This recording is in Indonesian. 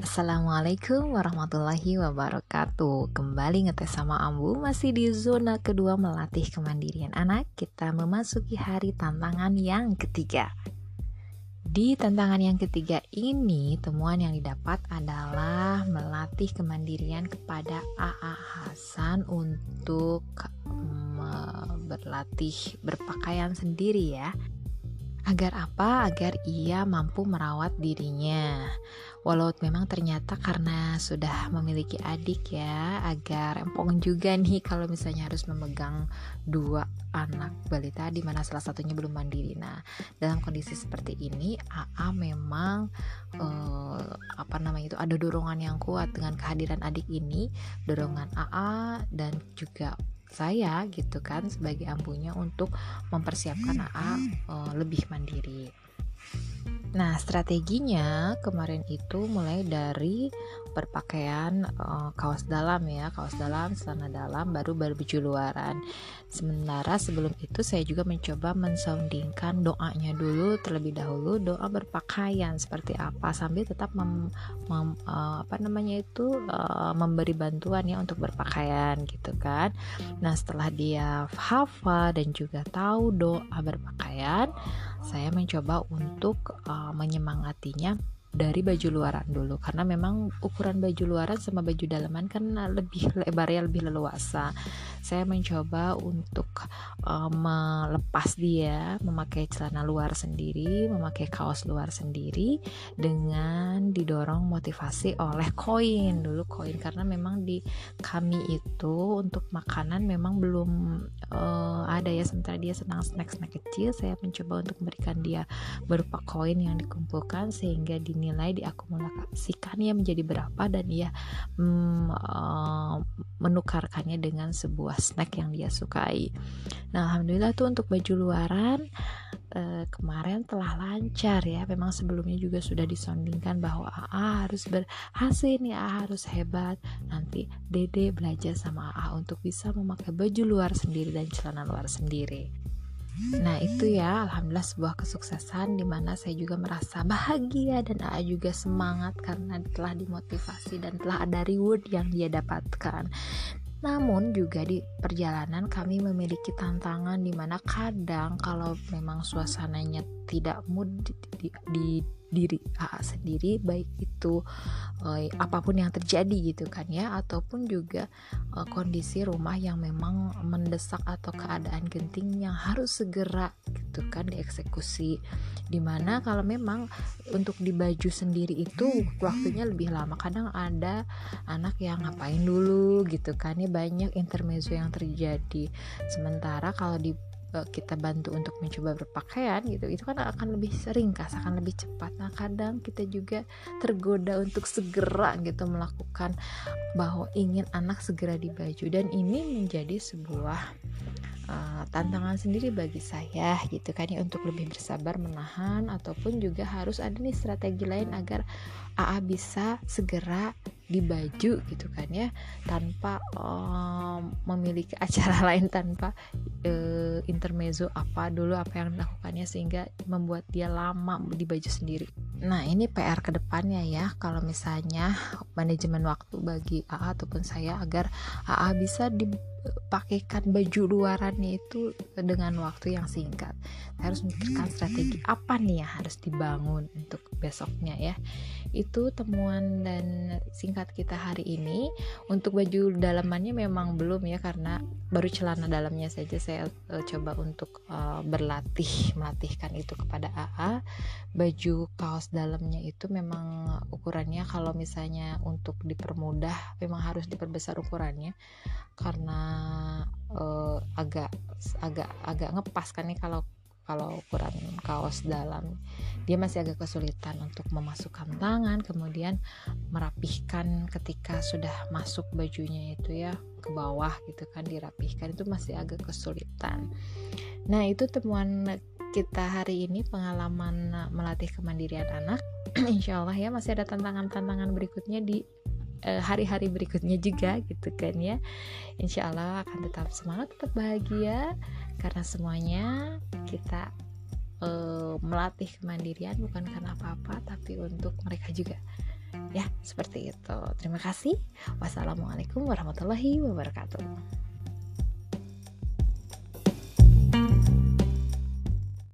Assalamualaikum warahmatullahi wabarakatuh Kembali ngetes sama Ambu Masih di zona kedua melatih kemandirian anak Kita memasuki hari tantangan yang ketiga Di tantangan yang ketiga ini Temuan yang didapat adalah Melatih kemandirian kepada AA Hasan Untuk berlatih berpakaian sendiri ya Agar apa? Agar ia mampu merawat dirinya. Walau memang ternyata karena sudah memiliki adik ya, agar empong juga nih kalau misalnya harus memegang dua anak balita di mana salah satunya belum mandiri. Nah, dalam kondisi seperti ini, AA memang eh, apa namanya itu ada dorongan yang kuat dengan kehadiran adik ini, dorongan AA dan juga saya gitu kan sebagai ampunya untuk mempersiapkan AA eh, lebih mandiri. Nah, strateginya kemarin itu mulai dari berpakaian uh, kaos dalam ya, kaos dalam, celana dalam, baru baju luaran. Sementara sebelum itu saya juga mencoba mensoundingkan doanya dulu terlebih dahulu doa berpakaian seperti apa sambil tetap mem, mem, uh, apa namanya itu uh, memberi bantuan ya untuk berpakaian gitu kan. Nah, setelah dia hafal dan juga tahu doa berpakaian, saya mencoba untuk uh, menyemangatinya dari baju luaran dulu karena memang ukuran baju luaran sama baju dalaman kan lebih lebarnya lebih leluasa. Saya mencoba untuk uh, melepas dia memakai celana luar sendiri, memakai kaos luar sendiri dengan didorong motivasi oleh koin. Dulu koin karena memang di kami itu untuk makanan memang belum uh, ada ya. Sementara dia senang snack-snack kecil saya mencoba untuk memberikan dia berupa koin yang dikumpulkan sehingga di dinilai diakumulasikannya menjadi berapa dan ia mm, uh, menukarkannya dengan sebuah snack yang dia sukai. Nah, alhamdulillah tuh untuk baju luaran uh, kemarin telah lancar ya. Memang sebelumnya juga sudah disondingkan bahwa AA harus berhasil nih, AA harus hebat. Nanti Dede belajar sama AA untuk bisa memakai baju luar sendiri dan celana luar sendiri. Nah itu ya Alhamdulillah sebuah kesuksesan Di mana saya juga merasa bahagia Dan AA juga semangat Karena telah dimotivasi Dan telah ada reward yang dia dapatkan namun juga di perjalanan kami memiliki tantangan di mana kadang kalau memang suasananya tidak mood di, di, di diri AA sendiri baik itu uh, apa pun yang terjadi gitu kan ya ataupun juga uh, kondisi rumah yang memang mendesak atau keadaan genting yang harus segera gitu kan dieksekusi. Di mana kalau memang untuk di baju sendiri itu waktunya lebih lama. Kadang ada anak yang ngapain dulu gitu kan ya banyak intermezzo yang terjadi. Sementara kalau di kita bantu untuk mencoba berpakaian gitu itu kan akan lebih sering kas akan lebih cepat. Nah kadang kita juga tergoda untuk segera gitu melakukan bahwa ingin anak segera dibaju dan ini menjadi sebuah uh, tantangan sendiri bagi saya gitu kan ya untuk lebih bersabar menahan ataupun juga harus ada nih strategi lain agar AA bisa segera di baju gitu kan ya tanpa um, memiliki acara lain tanpa uh, intermezzo apa dulu apa yang dilakukannya sehingga membuat dia lama di baju sendiri. Nah ini PR ke depannya ya kalau misalnya manajemen waktu bagi AA ataupun saya agar AA bisa dipakaikan baju luarannya itu dengan waktu yang singkat. Saya harus memikirkan strategi apa nih yang harus dibangun untuk besoknya ya. Itu temuan dan singkat kita hari ini. Untuk baju dalamannya memang belum ya karena baru celana dalamnya saja saya uh, coba untuk uh, berlatih melatihkan itu kepada AA baju kaos dalamnya itu memang ukurannya kalau misalnya untuk dipermudah memang harus diperbesar ukurannya. Karena uh, agak agak agak ngepas kan nih kalau kalau ukuran kaos dalam. Dia masih agak kesulitan untuk memasukkan tangan kemudian merapihkan ketika sudah masuk bajunya itu ya ke bawah gitu kan dirapihkan itu masih agak kesulitan. Nah itu temuan kita hari ini pengalaman melatih kemandirian anak. Insya Allah ya masih ada tantangan-tantangan berikutnya di Eh, hari-hari berikutnya juga gitu kan ya Insya Allah akan tetap semangat tetap bahagia karena semuanya kita uh, melatih kemandirian bukan karena apa-apa tapi untuk mereka juga Ya, seperti itu. Terima kasih. Wassalamualaikum warahmatullahi wabarakatuh.